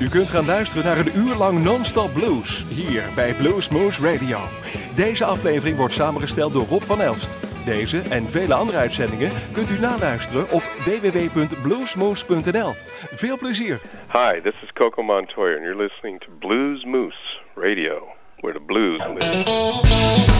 U kunt gaan luisteren naar een uur lang non-stop blues hier bij Blues Moose Radio. Deze aflevering wordt samengesteld door Rob van Elst. Deze en vele andere uitzendingen kunt u naluisteren op www.bluesmoose.nl. Veel plezier. Hi, this is Coco Montoya and you're listening to Blues Moose Radio, where the blues live.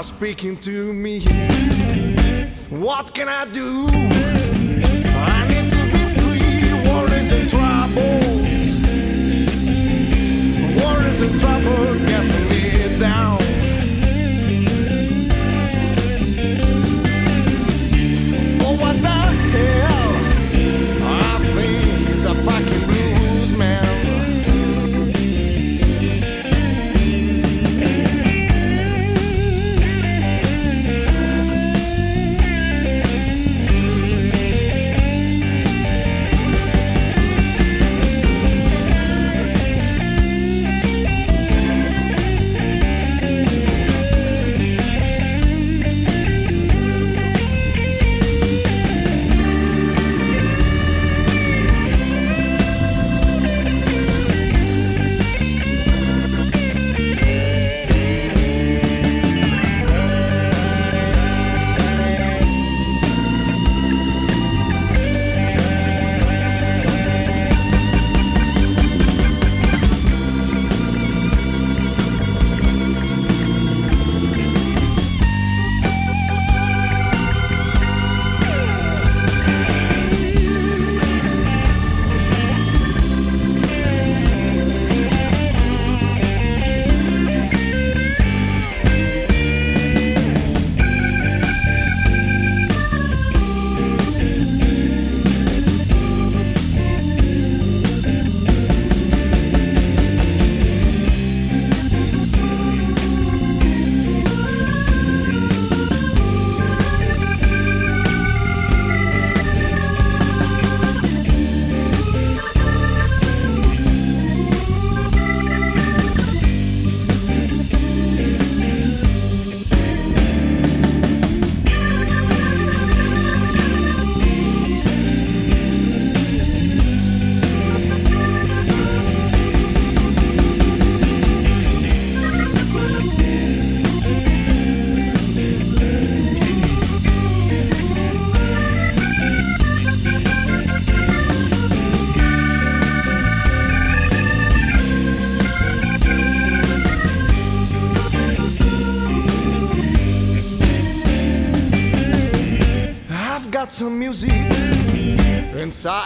Are speaking to me. What can I do? I need to be free. Worries and troubles. Worries and troubles getting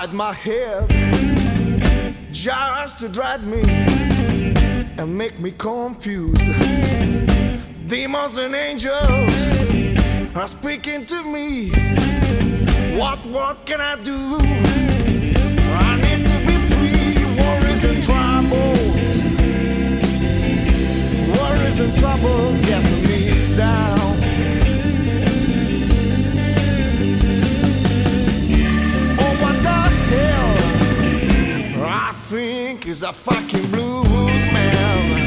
inside my head just to drive me and make me confused. Demons and angels are speaking to me. What, what can I do? I need to be free. Worries and troubles. Worries and troubles get me down. Is a fucking blues man.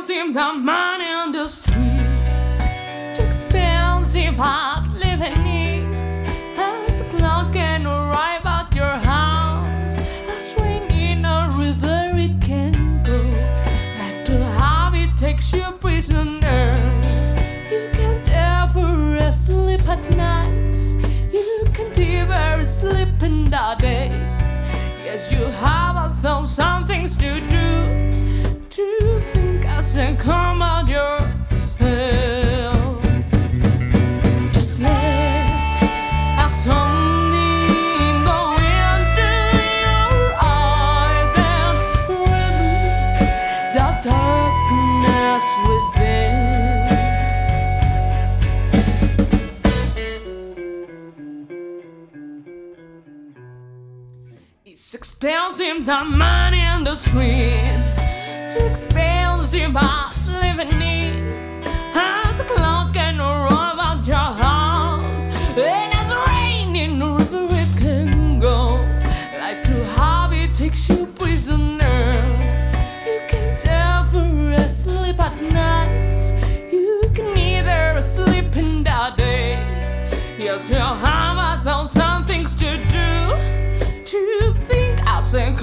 Expensive, the money on the streets. Too expensive, hard living needs. As a cloud can arrive at your house. As rain in a river, it can go. To have it takes you prisoner. You can't ever sleep at nights. You can't ever sleep in the days. Yes, you have a thousand things to do. Expensive, the money on the streets. Too expensive, our living needs. As a cloud can arrive at your house. And as rain in the river, it can go. Life to have it takes you prisoner. You can't ever sleep at nights. You can neither sleep in the days. Yes, you have a thousand things to do. To think as and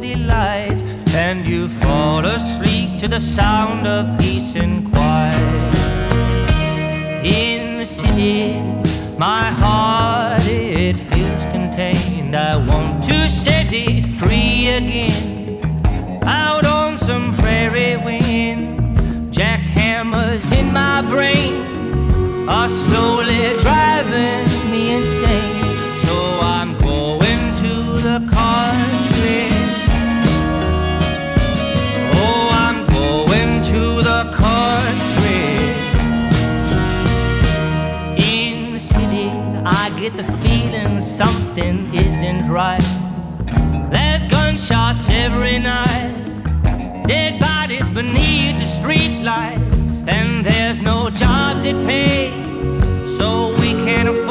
city lights, and you fall asleep to the sound of peace and quiet in the city. My heart, it feels contained. I want to set it free again. Out on some prairie wind, jackhammers in my brain are slowly driving something isn't right. There's gunshots every night, dead bodies beneath the streetlight, and there's no jobs that pay, so we can't afford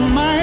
the mind.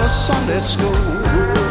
Go to Sunday school.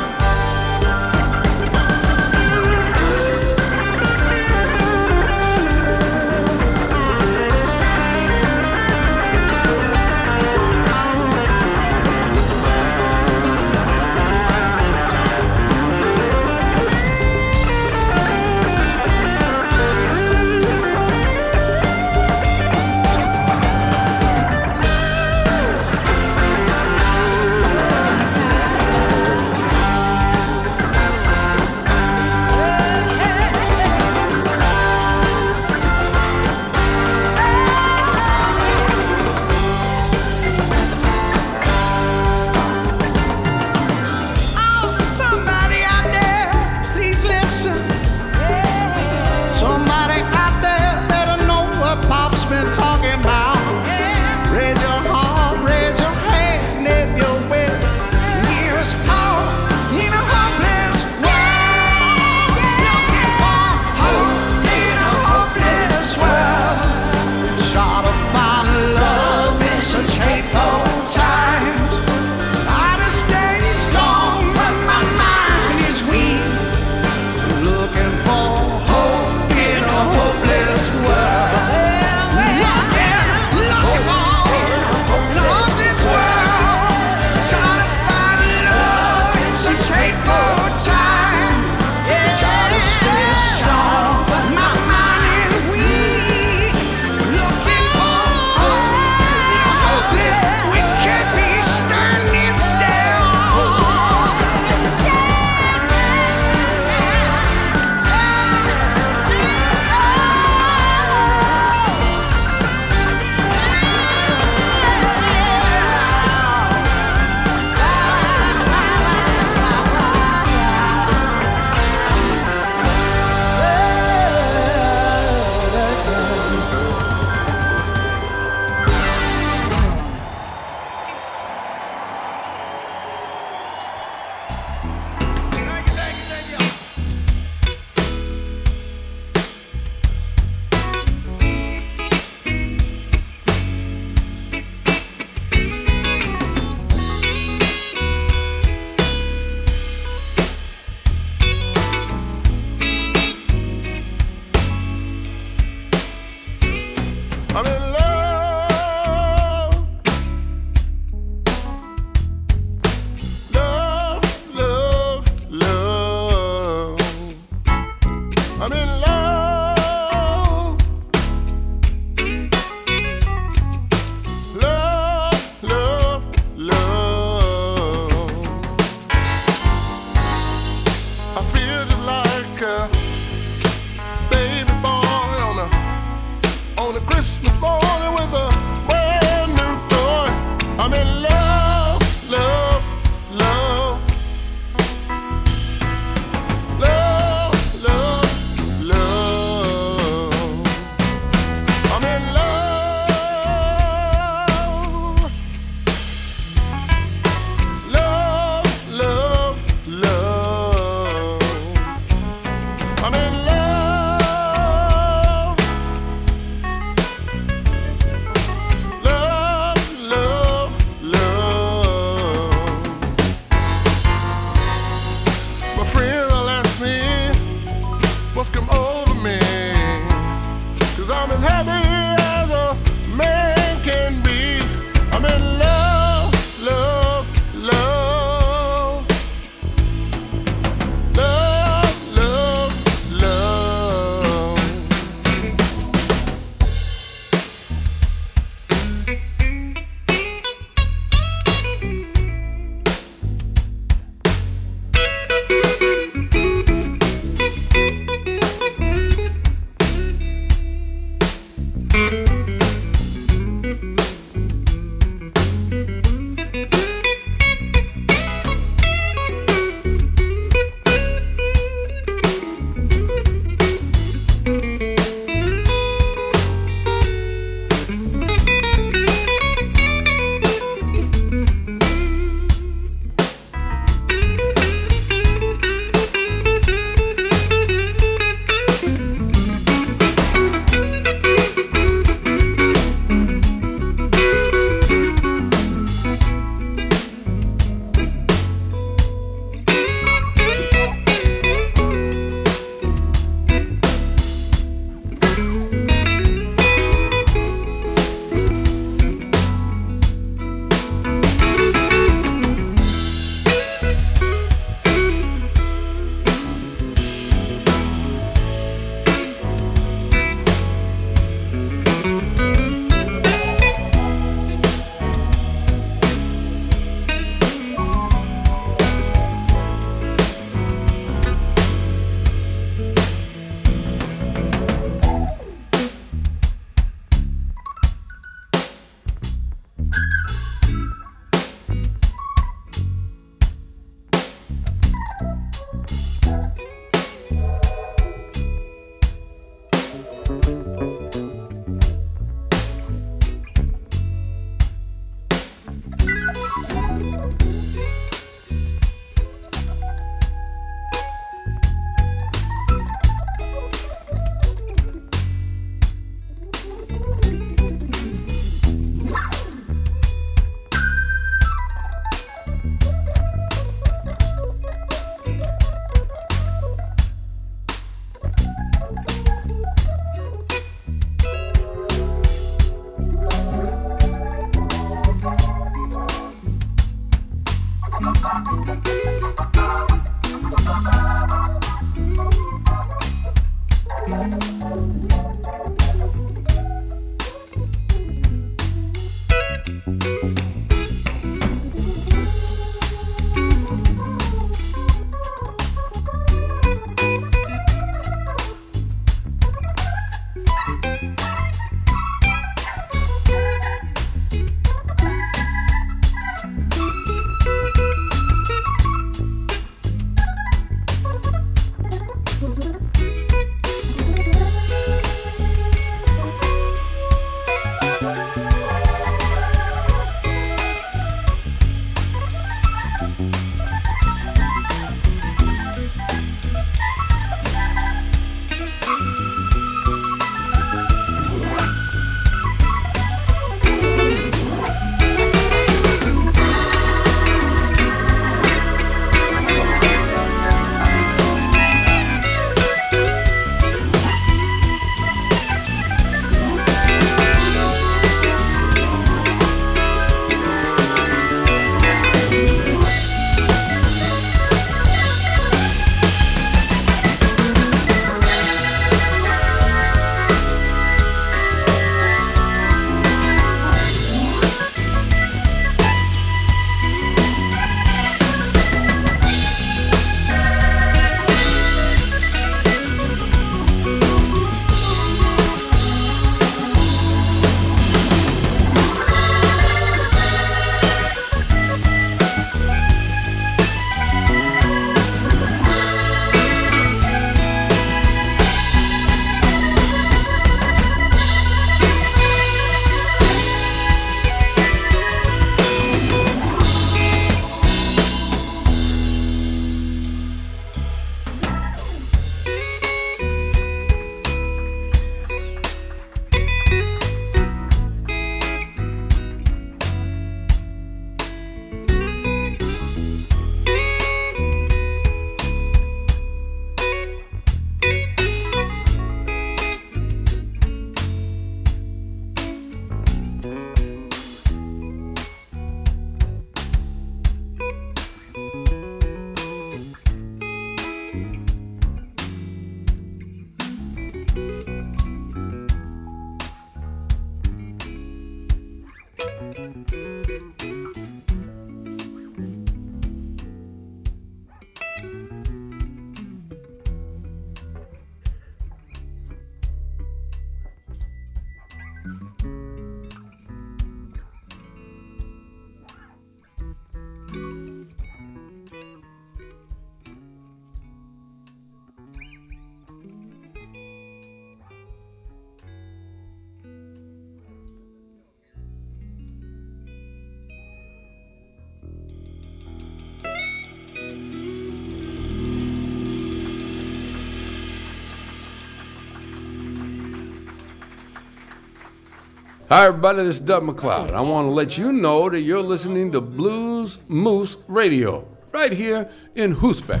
Hi, everybody, this is Doug MacLeod. I want to let you know that you're listening to Blues Moose Radio right here in Groesbeek.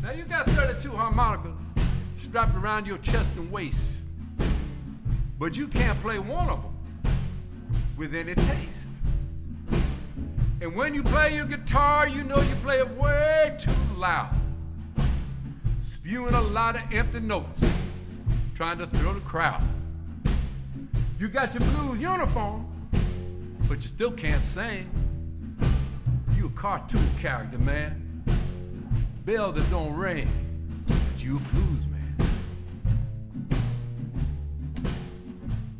Now you got 32 harmonicas strapped around your chest and waist, but you can't play one of them with any taste. And when you play your guitar, you know you play it way too loud, spewing a lot of empty notes, trying to thrill the crowd. You got your blues uniform, but you still can't sing. You a cartoon character, man. Bell that don't ring, but you a blues man.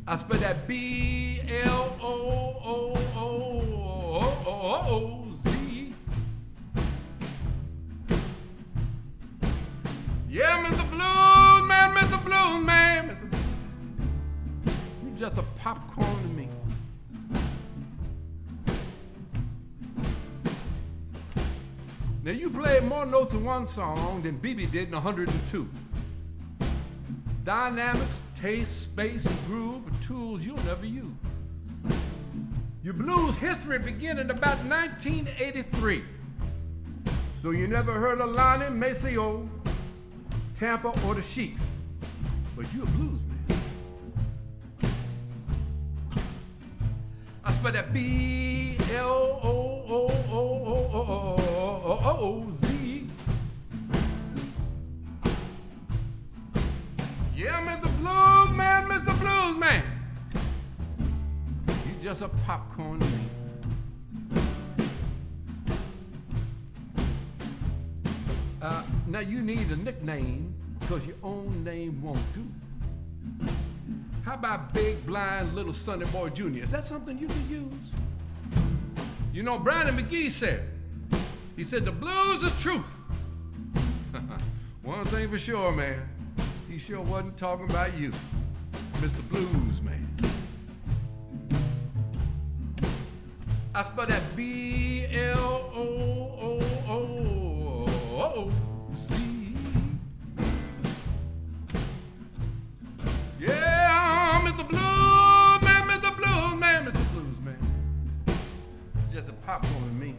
I spell that B L O O O O O O Z. Yeah, Mr. Blues Man, Mr. Blues Man, Mr. Just a popcorn to me. Now you played more notes in one song than BB did in 102. Dynamics, taste, space, and groove are tools you'll never use. Your blues history began in about 1983. So you never heard of Lonnie Maceo, Tampa, or the Sheiks. But you're a blues man. I spell that B L O O O O O O O O O Z. Yeah, Mr. Blues Man, Mr. Blues Man. Just a popcorn. Uh, now you need a nickname because your own name won't do. How about Big Blind Little Sonny Boy Jr.? Is that something you could use? You know, Brownie McGhee said, he said, the blues is truth. One thing for sure, man, he sure wasn't talking about you, Mr. Blues I spell that B L O O O Z. Yeah, Mr. Blues Man, Mr. Blues Man, Mr. Blues Man. Just a popcorn to me.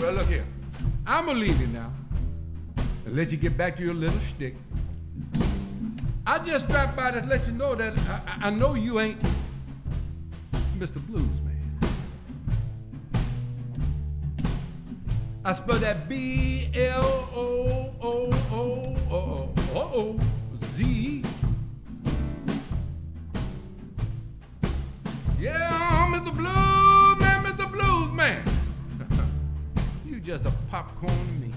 Well, look here. I'm gonna leave you now and let you get back to your little shtick. I just dropped by to let you know that I, I- I know you ain't Mr. Blues Man. I spell that B L O O O O O O just a popcorn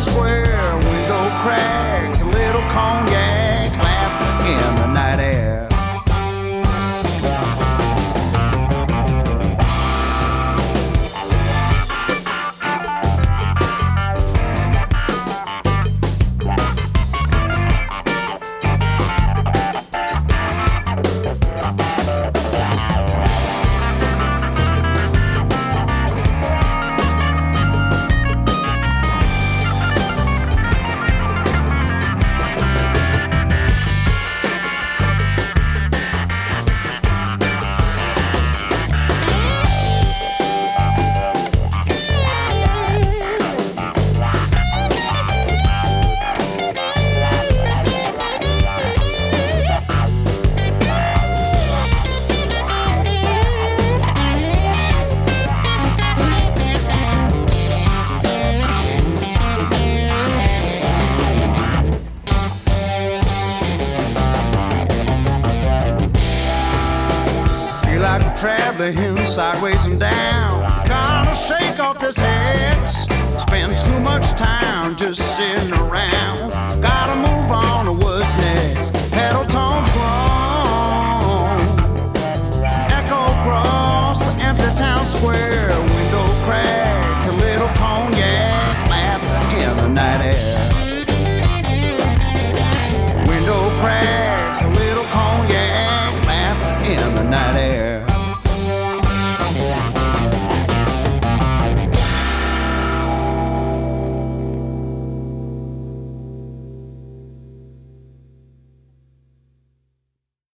square.